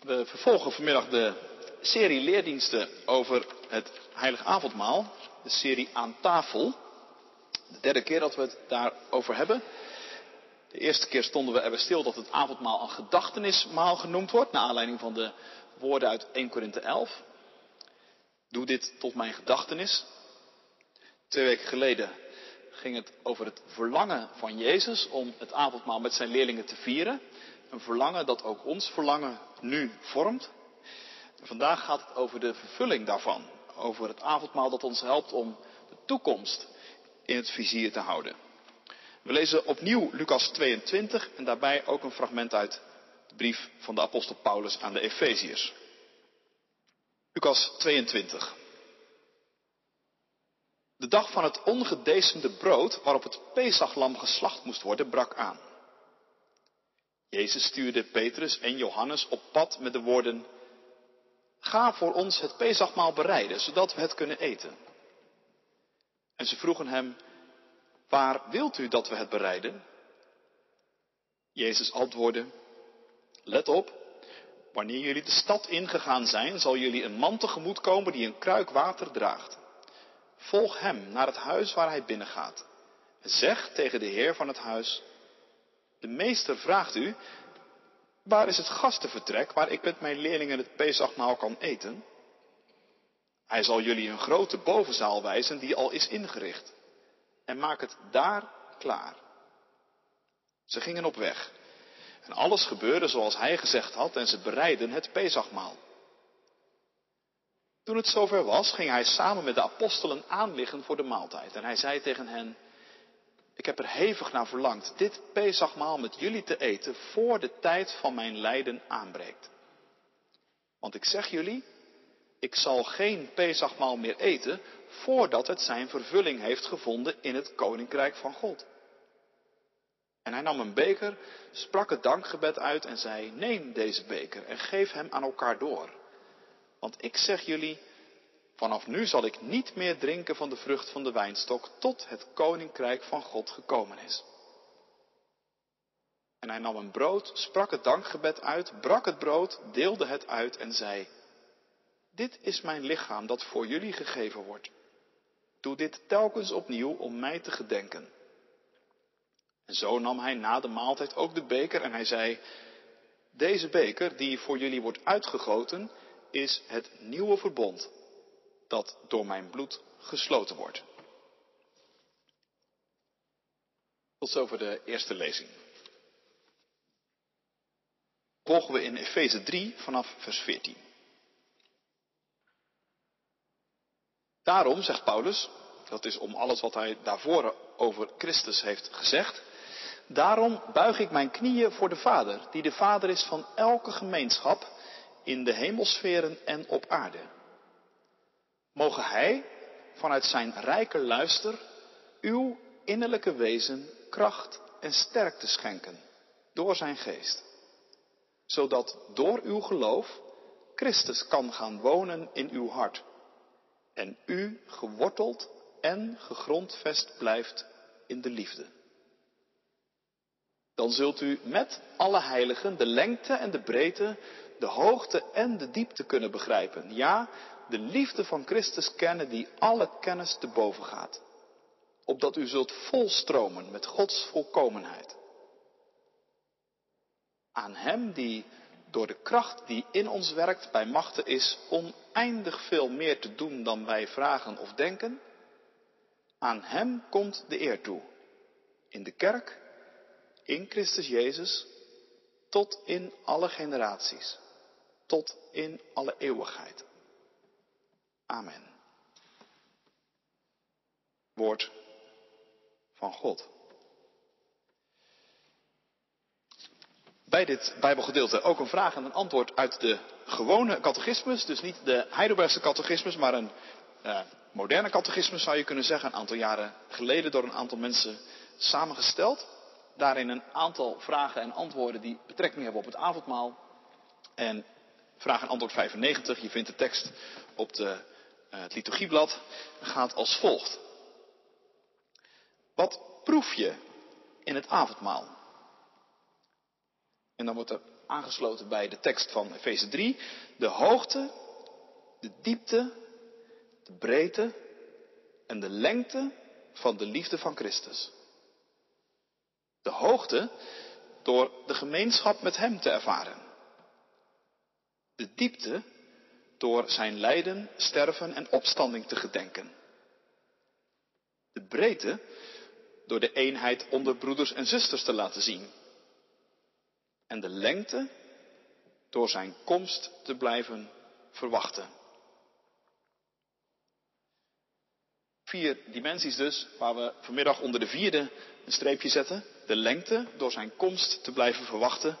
We vervolgen vanmiddag de serie leerdiensten over het heilig avondmaal. De serie aan tafel. De derde keer dat we het daarover hebben. De eerste keer stonden we erbij stil dat het avondmaal een gedachtenismaal genoemd wordt. Naar aanleiding van de woorden uit 1 Korinthe 11. Doe dit tot mijn gedachtenis. Twee weken geleden ging het over het verlangen van Jezus om het avondmaal met zijn leerlingen te vieren. Een verlangen dat ook ons verlangen nu vormt. Vandaag gaat het over de vervulling daarvan. Over het avondmaal dat ons helpt om de toekomst in het vizier te houden. We lezen opnieuw Lucas 22 en daarbij ook een fragment uit de brief van de apostel Paulus aan de Efeziërs. Lucas 22. De dag van het ongedecemde brood waarop het Pesachlam geslacht moest worden brak aan. Jezus stuurde Petrus en Johannes op pad met de woorden: Ga voor ons het Pesachmaal bereiden, zodat we het kunnen eten. En ze vroegen hem: Waar wilt u dat we het bereiden? Jezus antwoordde: Let op, wanneer jullie de stad ingegaan zijn, zal jullie een man tegemoet komen die een kruik water draagt. Volg hem naar het huis waar hij binnengaat. Zeg tegen de heer van het huis: De meester vraagt u: Waar is het gastenvertrek waar ik met mijn leerlingen het Pesachmaal kan eten? Hij zal jullie een grote bovenzaal wijzen die al is ingericht. En maak het daar klaar. Ze gingen op weg. En alles gebeurde zoals hij gezegd had en ze bereidden het Pesachmaal. Toen het zover was, ging hij samen met de apostelen aanliggen voor de maaltijd. En hij zei tegen hen, ik heb er hevig naar verlangd dit Pesachmaal met jullie te eten voor de tijd van mijn lijden aanbreekt. Want ik zeg jullie, ik zal geen Pesachmaal meer eten voordat het zijn vervulling heeft gevonden in het koninkrijk van God. En hij nam een beker, sprak het dankgebed uit en zei, neem deze beker en geef hem aan elkaar door. Want ik zeg jullie, vanaf nu zal ik niet meer drinken van de vrucht van de wijnstok tot het koninkrijk van God gekomen is. En hij nam een brood, sprak het dankgebed uit, brak het brood, deelde het uit en zei, dit is mijn lichaam dat voor jullie gegeven wordt. Doe dit telkens opnieuw om mij te gedenken. En zo nam hij na de maaltijd ook de beker en hij zei, deze beker die voor jullie wordt uitgegoten, is het nieuwe verbond dat door mijn bloed gesloten wordt. Tot zover de eerste lezing. Volgen we in Efeze 3 vanaf vers 14. Daarom, zegt Paulus, dat is om alles wat hij daarvoor over Christus heeft gezegd, daarom buig ik mijn knieën voor de Vader, die de Vader is van elke gemeenschap in de hemelsferen en op aarde. Mogen Hij vanuit zijn rijke luister uw innerlijke wezen kracht en sterkte schenken door zijn geest, zodat door uw geloof Christus kan gaan wonen in uw hart en u geworteld en gegrondvest blijft in de liefde. Dan zult u met alle heiligen de lengte en de breedte, de hoogte en de diepte kunnen begrijpen. Ja, de liefde van Christus kennen die alle kennis te boven gaat. Opdat u zult volstromen met Gods volkomenheid. Aan Hem die door de kracht die in ons werkt bij machten is oneindig veel meer te doen dan wij vragen of denken. Aan Hem komt de eer toe. In de kerk, in Christus Jezus, tot in alle generaties, tot in alle eeuwigheid. Amen. Woord van God. Bij dit Bijbelgedeelte ook een vraag en een antwoord uit de gewone catechismus. Dus niet de Heidelbergse catechismus, maar een uh, moderne catechismus zou je kunnen zeggen. Een aantal jaren geleden door een aantal mensen samengesteld. Daarin een aantal vragen en antwoorden die betrekking hebben op het avondmaal. En vraag en antwoord 95, je vindt de tekst op de, het liturgieblad, gaat als volgt. Wat proef je in het avondmaal? En dan wordt er aangesloten bij de tekst van Efeze 3, de hoogte, de diepte, de breedte en de lengte van de liefde van Christus. De hoogte door de gemeenschap met Hem te ervaren. De diepte door zijn lijden, sterven en opstanding te gedenken. De breedte door de eenheid onder broeders en zusters te laten zien. En de lengte door zijn komst te blijven verwachten. Vier dimensies dus, waar we vanmiddag onder de vierde een streepje zetten. De lengte door zijn komst te blijven verwachten.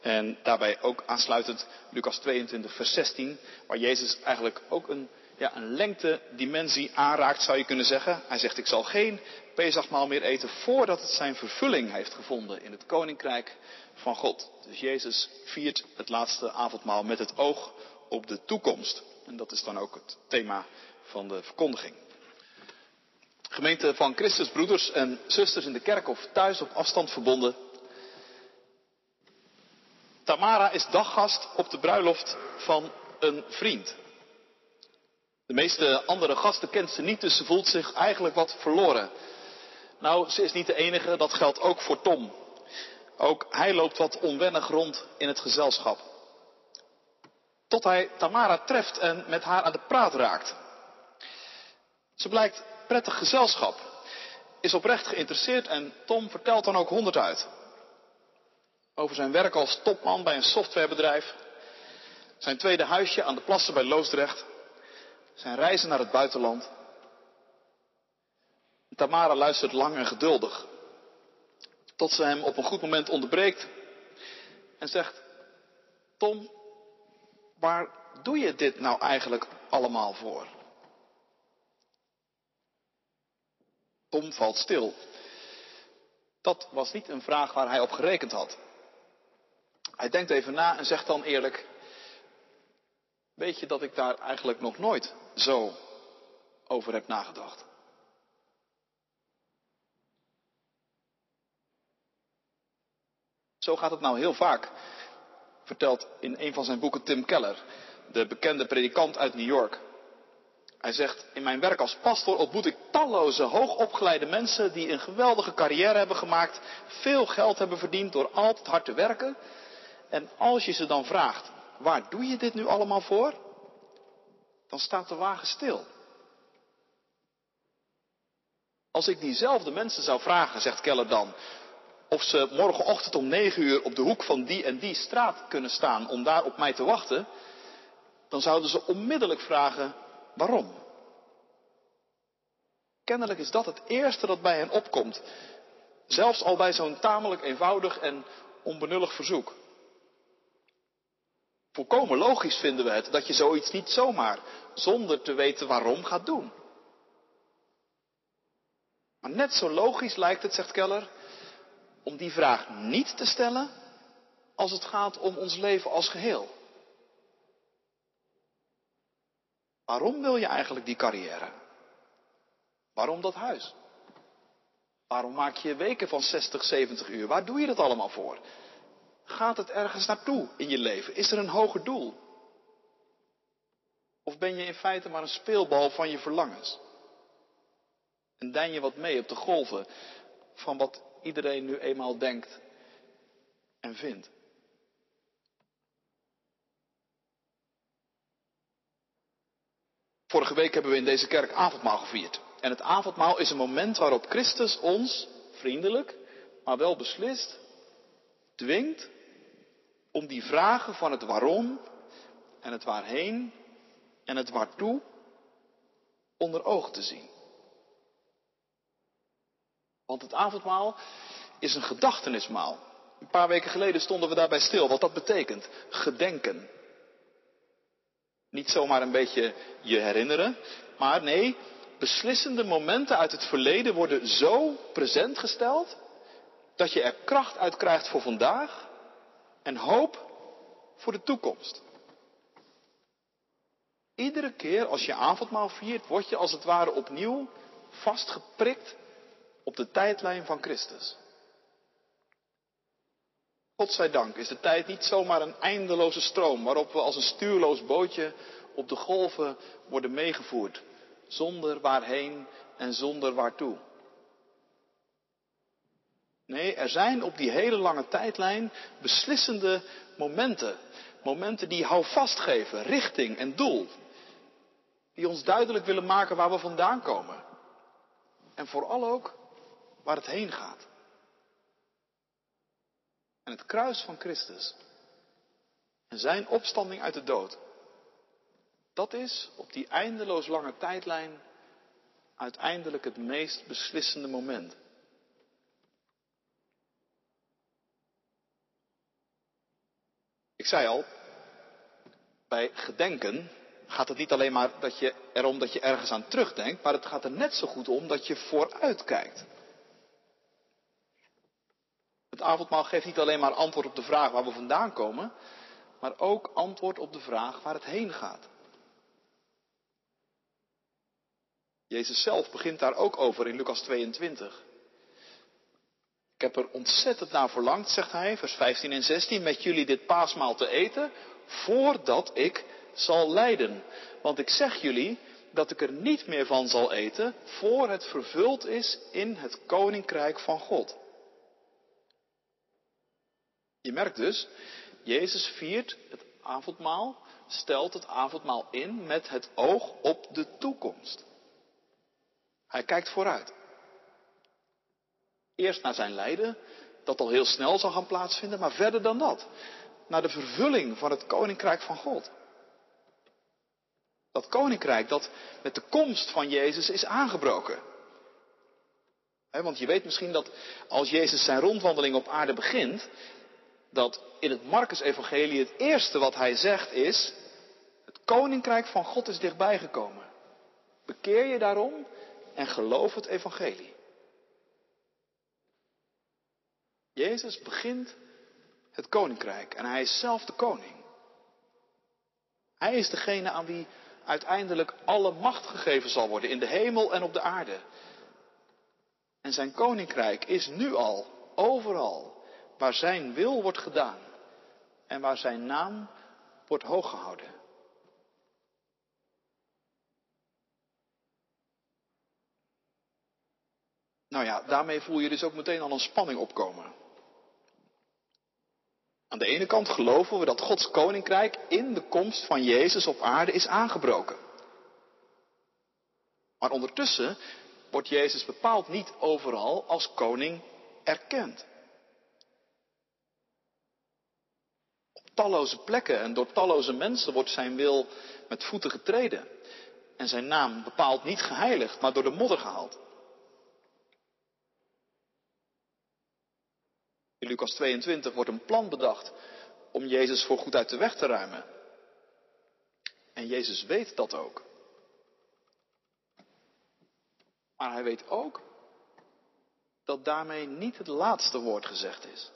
En daarbij ook aansluitend Lucas 22, vers 16, waar Jezus eigenlijk ook een, ja, een lengtedimensie aanraakt, zou je kunnen zeggen. Hij zegt, ik zal geen Pesachmaal meer eten voordat het zijn vervulling heeft gevonden in het koninkrijk van God. Dus Jezus viert het laatste avondmaal met het oog op de toekomst. En dat is dan ook het thema van de verkondiging. Gemeente van Christus, broeders en zusters in de kerk of thuis op afstand verbonden. Tamara is daggast op de bruiloft van een vriend. De meeste andere gasten kent ze niet, dus ze voelt zich eigenlijk wat verloren. Nou, ze is niet de enige, dat geldt ook voor Tom. Ook hij loopt wat onwennig rond in het gezelschap. Tot hij Tamara treft en met haar aan de praat raakt. Ze blijkt prettig gezelschap, is oprecht geïnteresseerd en Tom vertelt dan ook honderd uit. Over zijn werk als topman bij een softwarebedrijf, zijn tweede huisje aan de plassen bij Loosdrecht, zijn reizen naar het buitenland. Tamara luistert lang en geduldig, tot ze hem op een goed moment onderbreekt en zegt, Tom, waar doe je dit nou eigenlijk allemaal voor? Tom valt stil. Dat was niet een vraag waar hij op gerekend had. Hij denkt even na en zegt dan eerlijk: Weet je dat ik daar eigenlijk nog nooit zo over heb nagedacht? Zo gaat het nou heel vaak, vertelt in een van zijn boeken Tim Keller, de bekende predikant uit New York. Hij zegt, in mijn werk als pastor ontmoet ik talloze hoogopgeleide mensen die een geweldige carrière hebben gemaakt, veel geld hebben verdiend door altijd hard te werken. En als je ze dan vraagt, waar doe je dit nu allemaal voor? Dan staat de wagen stil. Als ik diezelfde mensen zou vragen, zegt Keller dan, of ze morgenochtend om negen uur op de hoek van die en die straat kunnen staan om daar op mij te wachten, dan zouden ze onmiddellijk vragen, Waarom? Kennelijk is dat het eerste dat bij hen opkomt. Zelfs al bij zo'n tamelijk eenvoudig en onbenullig verzoek. Volkomen logisch vinden we het dat je zoiets niet zomaar, zonder te weten waarom, gaat doen. Maar net zo logisch lijkt het, zegt Keller, om die vraag niet te stellen als het gaat om ons leven als geheel. Waarom wil je eigenlijk die carrière? Waarom dat huis? Waarom maak je weken van 60, 70 uur? Waar doe je dat allemaal voor? Gaat het ergens naartoe in je leven? Is er een hoger doel? Of ben je in feite maar een speelbal van je verlangens? En dein je wat mee op de golven van wat iedereen nu eenmaal denkt en vindt? Vorige week hebben we in deze kerk avondmaal gevierd. En het avondmaal is een moment waarop Christus ons, vriendelijk, maar wel beslist, dwingt om die vragen van het waarom en het waarheen en het waartoe onder ogen te zien. Want het avondmaal is een gedachtenismaal. Een paar weken geleden stonden we daarbij stil wat dat betekent. Gedenken. Niet zomaar een beetje je herinneren, maar nee, beslissende momenten uit het verleden worden zo present gesteld dat je er kracht uit krijgt voor vandaag en hoop voor de toekomst. Iedere keer als je avondmaal viert, word je als het ware opnieuw vastgeprikt op de tijdlijn van Christus. God zij dank is de tijd niet zomaar een eindeloze stroom waarop we als een stuurloos bootje op de golven worden meegevoerd, zonder waarheen en zonder waartoe. Nee, er zijn op die hele lange tijdlijn beslissende momenten. Momenten die houvast geven, richting en doel. Die ons duidelijk willen maken waar we vandaan komen. En vooral ook waar het heen gaat. En het kruis van Christus en zijn opstanding uit de dood. Dat is op die eindeloos lange tijdlijn uiteindelijk het meest beslissende moment. Ik zei al, bij gedenken gaat het niet alleen maar dat je erom dat je ergens aan terugdenkt, maar het gaat er net zo goed om dat je vooruit kijkt. Het avondmaal geeft niet alleen maar antwoord op de vraag waar we vandaan komen, maar ook antwoord op de vraag waar het heen gaat. Jezus zelf begint daar ook over in Lucas 22. Ik heb er ontzettend naar verlangd, zegt hij, vers 15 en 16, met jullie dit paasmaal te eten, voordat ik zal lijden. Want ik zeg jullie dat ik er niet meer van zal eten, voor het vervuld is in het koninkrijk van God. Je merkt dus, Jezus viert het avondmaal, stelt het avondmaal in met het oog op de toekomst. Hij kijkt vooruit. Eerst naar zijn lijden, dat al heel snel zal gaan plaatsvinden, maar verder dan dat. Naar de vervulling van het koninkrijk van God. Dat koninkrijk dat met de komst van Jezus is aangebroken. want je weet misschien dat als Jezus zijn rondwandeling op aarde begint, dat in het Marcus-evangelie het eerste wat hij zegt is, het koninkrijk van God is dichtbij gekomen. Bekeer je daarom en geloof het evangelie. Jezus begint het koninkrijk en hij is zelf de koning. Hij is degene aan wie uiteindelijk alle macht gegeven zal worden in de hemel en op de aarde. En zijn koninkrijk is nu al overal waar zijn wil wordt gedaan en waar zijn naam wordt hooggehouden. Nou ja, daarmee voel je dus ook meteen al een spanning opkomen. Aan de ene kant geloven we dat Gods koninkrijk in de komst van Jezus op aarde is aangebroken. Maar ondertussen wordt Jezus bepaald niet overal als koning erkend. Op talloze plekken en door talloze mensen wordt zijn wil met voeten getreden. En zijn naam bepaald niet geheiligd, maar door de modder gehaald. In Lucas 22 wordt een plan bedacht om Jezus voor goed uit de weg te ruimen. En Jezus weet dat ook. Maar hij weet ook dat daarmee niet het laatste woord gezegd is.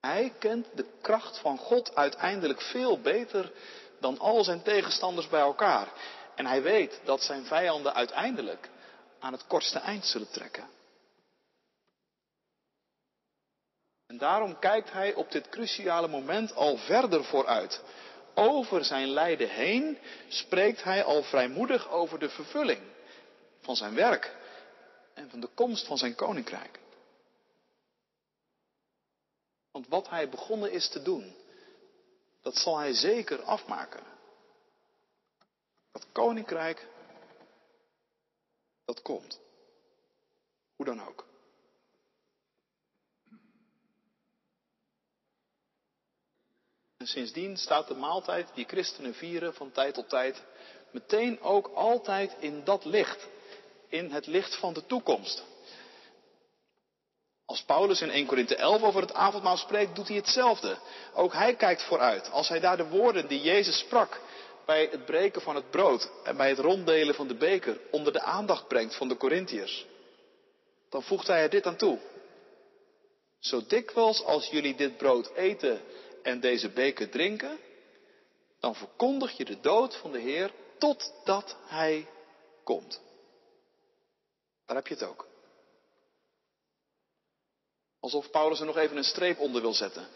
Hij kent de kracht van God uiteindelijk veel beter dan al zijn tegenstanders bij elkaar. En hij weet dat zijn vijanden uiteindelijk aan het kortste eind zullen trekken. En daarom kijkt hij op dit cruciale moment al verder vooruit. Over zijn lijden heen spreekt hij al vrijmoedig over de vervulling van zijn werk en van de komst van zijn koninkrijk. Want wat hij begonnen is te doen, dat zal hij zeker afmaken. Dat koninkrijk, dat komt. Hoe dan ook. En sindsdien staat de maaltijd die christenen vieren van tijd tot tijd meteen ook altijd in dat licht. In het licht van de toekomst. Als Paulus in 1 Korinthe 11 over het avondmaal spreekt, doet hij hetzelfde. Ook hij kijkt vooruit. Als hij daar de woorden die Jezus sprak bij het breken van het brood en bij het ronddelen van de beker onder de aandacht brengt van de Corinthiërs, dan voegt hij er dit aan toe. Zo dikwijls als jullie dit brood eten en deze beker drinken, dan verkondig je de dood van de Heer totdat Hij komt. Daar heb je het ook. Alsof Paulus er nog even een streep onder wil zetten.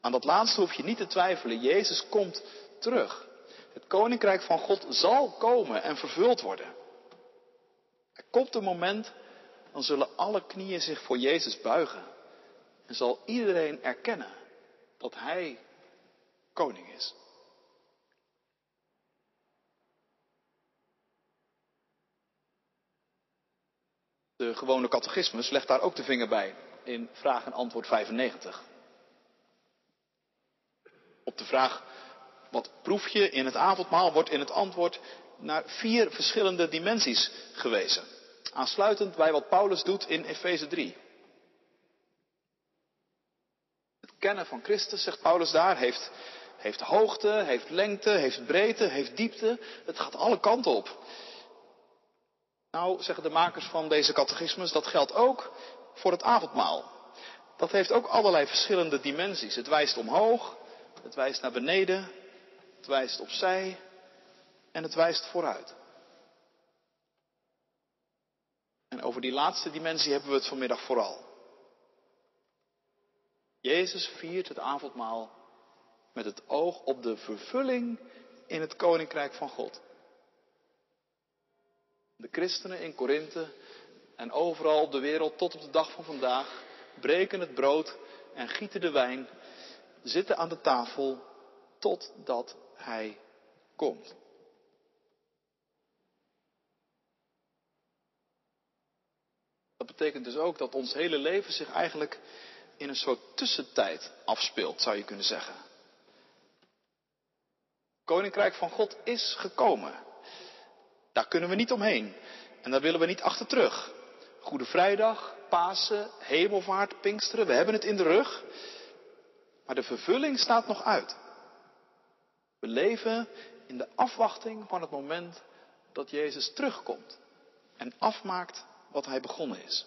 Aan dat laatste hoef je niet te twijfelen. Jezus komt terug. Het koninkrijk van God zal komen en vervuld worden. Er komt een moment, dan zullen alle knieën zich voor Jezus buigen. En zal iedereen erkennen dat Hij koning is. De gewone catechismus legt daar ook de vinger bij in vraag en antwoord 95. Op de vraag wat proef je in het avondmaal wordt in het antwoord naar vier verschillende dimensies gewezen. Aansluitend bij wat Paulus doet in Efeze 3. Het kennen van Christus, zegt Paulus daar, heeft, heeft hoogte, heeft lengte, heeft breedte, heeft diepte. Het gaat alle kanten op. Nou, zeggen de makers van deze catechismus, dat geldt ook voor het avondmaal. Dat heeft ook allerlei verschillende dimensies. Het wijst omhoog, het wijst naar beneden, het wijst opzij en het wijst vooruit. En over die laatste dimensie hebben we het vanmiddag vooral. Jezus viert het avondmaal met het oog op de vervulling in het koninkrijk van God. De christenen in Korinthe en overal op de wereld tot op de dag van vandaag breken het brood en gieten de wijn, zitten aan de tafel totdat hij komt. Dat betekent dus ook dat ons hele leven zich eigenlijk in een soort tussentijd afspeelt, zou je kunnen zeggen. Koninkrijk van God is gekomen. Daar kunnen we niet omheen. En daar willen we niet achter terug. Goede Vrijdag, Pasen, Hemelvaart, Pinksteren, we hebben het in de rug. Maar de vervulling staat nog uit. We leven in de afwachting van het moment dat Jezus terugkomt en afmaakt wat hij begonnen is.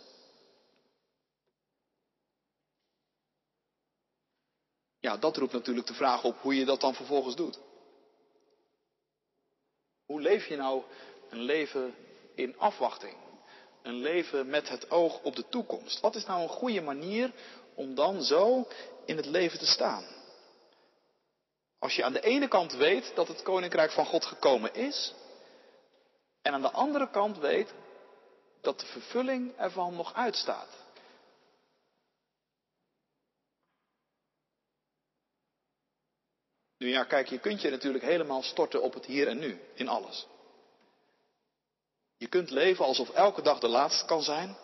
Ja, dat roept natuurlijk de vraag op hoe je dat dan vervolgens doet. Hoe leef je nou een leven in afwachting? Een leven met het oog op de toekomst. Wat is nou een goede manier om dan zo in het leven te staan? Als je aan de ene kant weet dat het koninkrijk van God gekomen is, en aan de andere kant weet dat de vervulling ervan nog uitstaat. Nu ja, kijk, je kunt je natuurlijk helemaal storten op het hier en nu, in alles. Je kunt leven alsof elke dag de laatste kan zijn.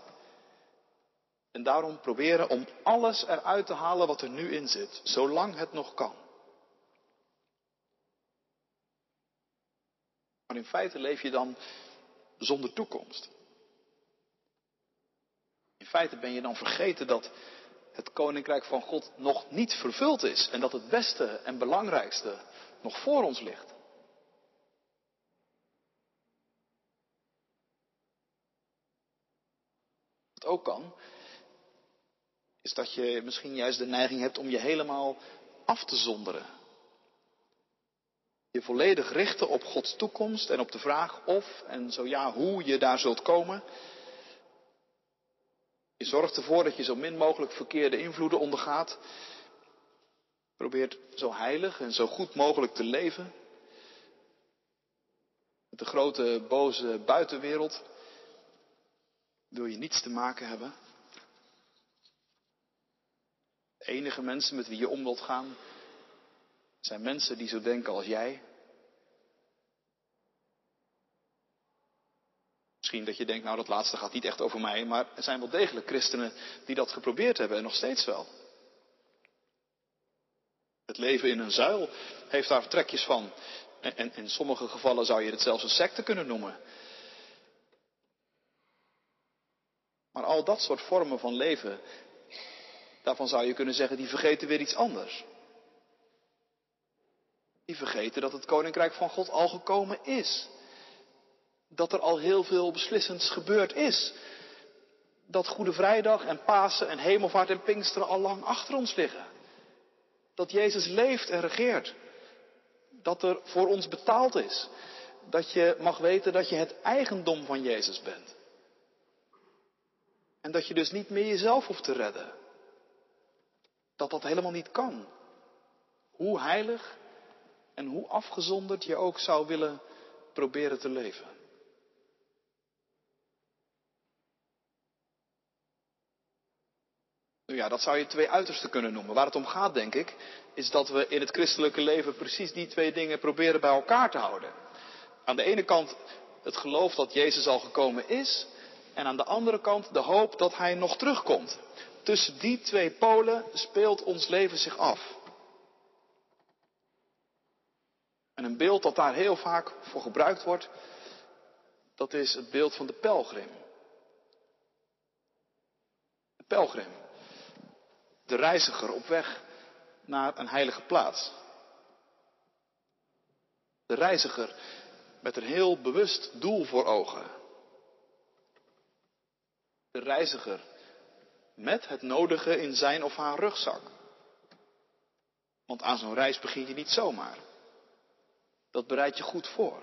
En daarom proberen om alles eruit te halen wat er nu in zit, zolang het nog kan. Maar in feite leef je dan zonder toekomst. In feite ben je dan vergeten dat het koninkrijk van God nog niet vervuld is en dat het beste en belangrijkste nog voor ons ligt. Wat ook kan, is dat je misschien juist de neiging hebt om je helemaal af te zonderen. Je volledig richten op Gods toekomst en op de vraag of en zo ja hoe je daar zult komen. Je zorgt ervoor dat je zo min mogelijk verkeerde invloeden ondergaat. Probeert zo heilig en zo goed mogelijk te leven. Met de grote boze buitenwereld wil je niets te maken hebben. De enige mensen met wie je om wilt gaan zijn mensen die zo denken als jij. Misschien dat je denkt, nou dat laatste gaat niet echt over mij, maar er zijn wel degelijk christenen die dat geprobeerd hebben en nog steeds wel. Het leven in een zuil heeft daar trekjes van. En, en in sommige gevallen zou je het zelfs een secte kunnen noemen. Maar al dat soort vormen van leven, daarvan zou je kunnen zeggen, die vergeten weer iets anders. Die vergeten dat het koninkrijk van God al gekomen is. Dat er al heel veel beslissends gebeurd is. Dat Goede Vrijdag en Pasen en Hemelvaart en Pinksteren al lang achter ons liggen. Dat Jezus leeft en regeert. Dat er voor ons betaald is. Dat je mag weten dat je het eigendom van Jezus bent. En dat je dus niet meer jezelf hoeft te redden. dat dat helemaal niet kan. Hoe heilig en hoe afgezonderd je ook zou willen proberen te leven. Ja, dat zou je twee uitersten kunnen noemen. Waar het om gaat, denk ik, is dat we in het christelijke leven precies die twee dingen proberen bij elkaar te houden. Aan de ene kant het geloof dat Jezus al gekomen is, en aan de andere kant de hoop dat Hij nog terugkomt. Tussen die twee polen speelt ons leven zich af. En een beeld dat daar heel vaak voor gebruikt wordt, dat is het beeld van de pelgrim. De pelgrim. De reiziger op weg naar een heilige plaats. De reiziger met een heel bewust doel voor ogen. De reiziger met het nodige in zijn of haar rugzak. Want aan zo'n reis begin je niet zomaar. Dat bereid je goed voor.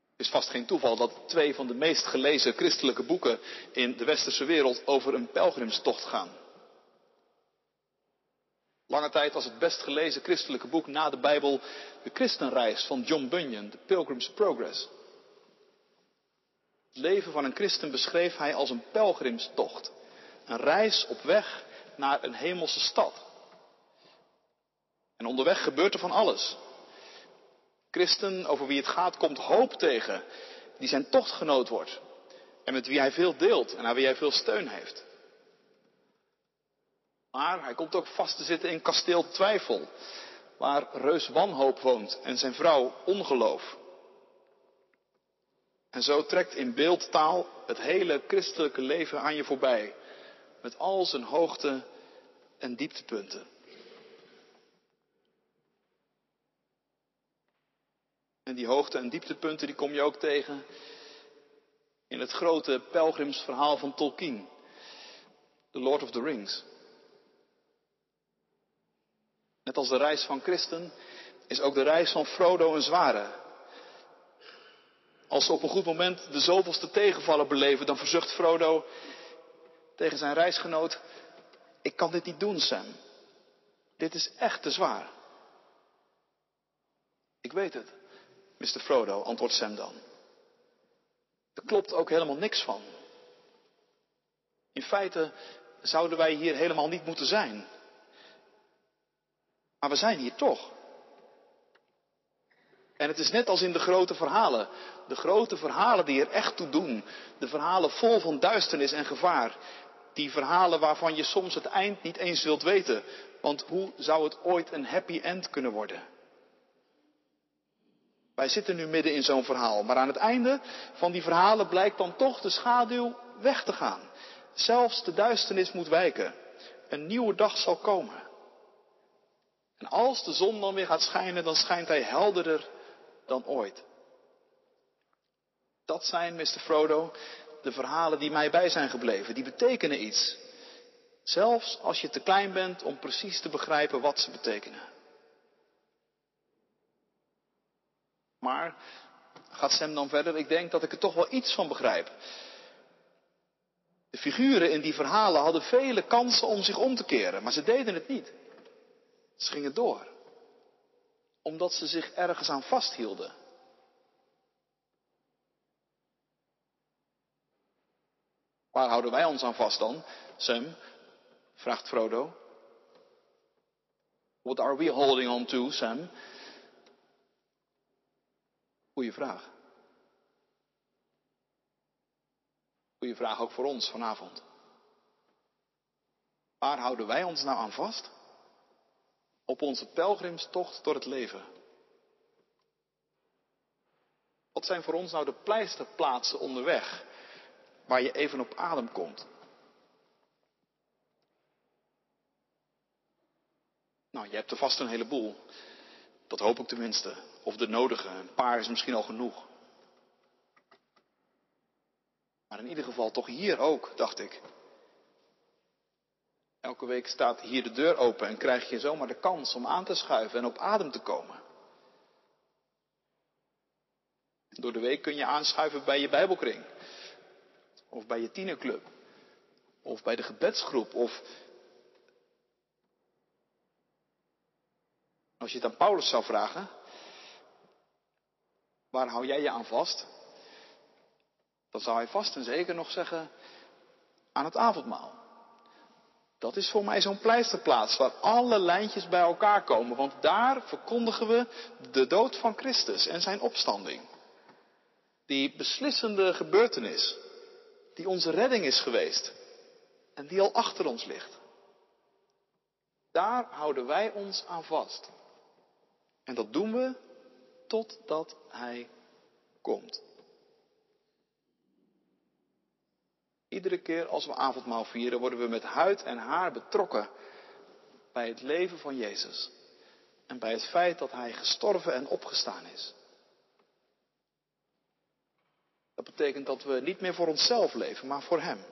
Het is vast geen toeval dat twee van de meest gelezen christelijke boeken in de westerse wereld over een pelgrimstocht gaan. Lange tijd was het best gelezen christelijke boek na de Bijbel de Christenreis van John Bunyan, The Pilgrim's Progress. Het leven van een christen beschreef hij als een pelgrimstocht. Een reis op weg naar een hemelse stad. En onderweg gebeurt er van alles. Christen over wie het gaat komt hoop tegen, die zijn tochtgenoot wordt. En met wie hij veel deelt en aan wie hij veel steun heeft. Maar hij komt ook vast te zitten in kasteel twijfel, waar reus wanhoop woont en zijn vrouw ongeloof. En zo trekt in beeldtaal het hele christelijke leven aan je voorbij, met al zijn hoogte en dieptepunten. En die hoogte en dieptepunten die kom je ook tegen in het grote pelgrimsverhaal van Tolkien, The Lord of the Rings. Net als de reis van Christen is ook de reis van Frodo een zware. Als ze op een goed moment de zoveelste tegenvallen beleven, dan verzucht Frodo tegen zijn reisgenoot, ik kan dit niet doen, Sam. Dit is echt te zwaar. Ik weet het, Mr. Frodo, antwoordt Sam dan. Er klopt ook helemaal niks van. In feite zouden wij hier helemaal niet moeten zijn. Maar we zijn hier toch. En het is net als in de grote verhalen. De grote verhalen die er echt toe doen. De verhalen vol van duisternis en gevaar. Die verhalen waarvan je soms het eind niet eens wilt weten. Want hoe zou het ooit een happy end kunnen worden? Wij zitten nu midden in zo'n verhaal. Maar aan het einde van die verhalen blijkt dan toch de schaduw weg te gaan. Zelfs de duisternis moet wijken. Een nieuwe dag zal komen. En als de zon dan weer gaat schijnen, dan schijnt hij helderder dan ooit. Dat zijn, Mr. Frodo, de verhalen die mij bij zijn gebleven. Die betekenen iets. Zelfs als je te klein bent om precies te begrijpen wat ze betekenen. Maar, gaat Sam dan verder, ik denk dat ik er toch wel iets van begrijp. De figuren in die verhalen hadden vele kansen om zich om te keren, maar ze deden het niet. Ze gingen door. Omdat ze zich ergens aan vasthielden. Waar houden wij ons aan vast dan? Sam, vraagt Frodo. What are we holding on to, Sam? Goeie vraag. Goeie vraag ook voor ons vanavond. Waar houden wij ons nou aan vast? op onze pelgrimstocht door het leven? Wat zijn voor ons nou de pleisterplaatsen onderweg waar je even op adem komt? Nou, je hebt er vast een heleboel. Dat hoop ik tenminste. Of de nodige. Een paar is misschien al genoeg. Maar in ieder geval toch hier ook, dacht ik. Elke week staat hier de deur open en krijg je zomaar de kans om aan te schuiven en op adem te komen. Door de week kun je aanschuiven bij je Bijbelkring. Of bij je tienerclub. Of bij de gebedsgroep. Of als je het aan Paulus zou vragen. Waar hou jij je aan vast? Dan zou hij vast en zeker nog zeggen aan het avondmaal. Dat is voor mij zo'n pleisterplaats waar alle lijntjes bij elkaar komen, want daar verkondigen we de dood van Christus en zijn opstanding. Die beslissende gebeurtenis, die onze redding is geweest en die al achter ons ligt. Daar houden wij ons aan vast. En dat doen we totdat Hij komt. Iedere keer als we avondmaal vieren, worden we met huid en haar betrokken bij het leven van Jezus. En bij het feit dat Hij gestorven en opgestaan is. Dat betekent dat we niet meer voor onszelf leven, maar voor Hem.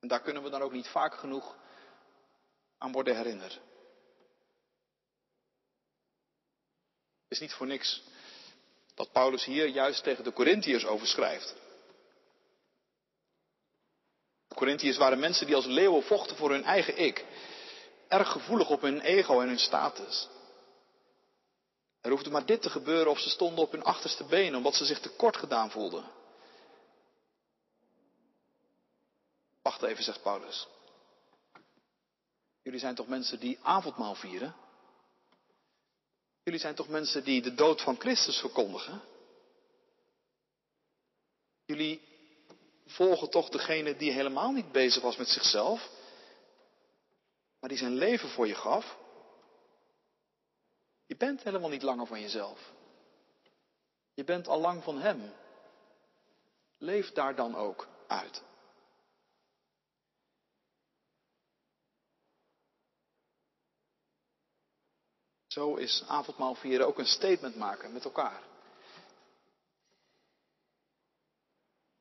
En daar kunnen we dan ook niet vaak genoeg aan worden herinnerd. Is niet voor niks dat Paulus hier juist tegen de Corinthiërs over schrijft. Corinthiërs waren mensen die als leeuwen vochten voor hun eigen ik. Erg gevoelig op hun ego en hun status. Er hoefde maar dit te gebeuren of ze stonden op hun achterste benen omdat ze zich tekort gedaan voelden. Wacht even, zegt Paulus. Jullie zijn toch mensen die avondmaal vieren? Jullie zijn toch mensen die de dood van Christus verkondigen? Jullie volgen toch degene die helemaal niet bezig was met zichzelf, maar die zijn leven voor je gaf. Je bent helemaal niet langer van jezelf. Je bent al lang van Hem. Leef daar dan ook uit. Zo is avondmaal vieren ook een statement maken met elkaar.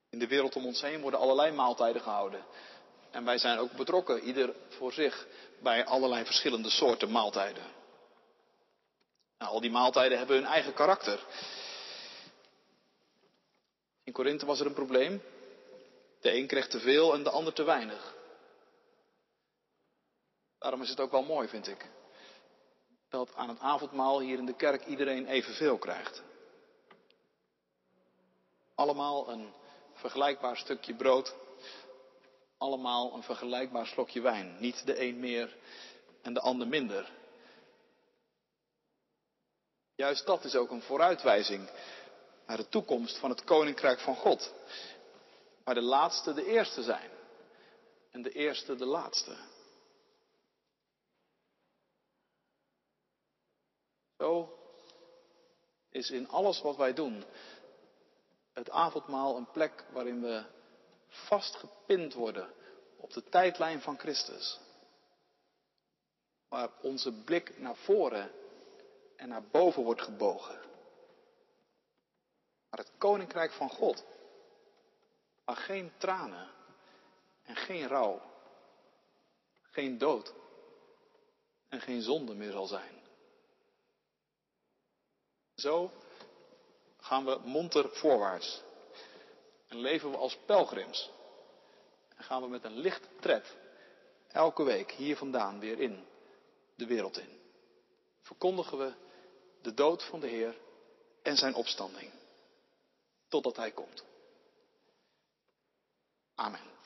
In de wereld om ons heen worden allerlei maaltijden gehouden. En wij zijn ook betrokken, ieder voor zich, bij allerlei verschillende soorten maaltijden. Nou, al die maaltijden hebben hun eigen karakter. In Korinthe was er een probleem. De een kreeg te veel en de ander te weinig. Daarom is het ook wel mooi, vind ik, dat aan het avondmaal hier in de kerk iedereen evenveel krijgt. Allemaal een vergelijkbaar stukje brood, allemaal een vergelijkbaar slokje wijn. Niet de een meer en de ander minder. Juist dat is ook een vooruitwijzing naar de toekomst van het koninkrijk van God. Waar de laatste de eerste zijn en de eerste de laatste. Zo is in alles wat wij doen het avondmaal een plek waarin we vastgepind worden op de tijdlijn van Christus. Waar onze blik naar voren en naar boven wordt gebogen. Maar het koninkrijk van God. Waar geen tranen en geen rouw, geen dood en geen zonde meer zal zijn. Zo gaan we monter voorwaarts. En leven we als pelgrims. En gaan we met een lichte tred elke week hier vandaan weer in de wereld in. Verkondigen we de dood van de Heer en zijn opstanding. Totdat Hij komt. Amen.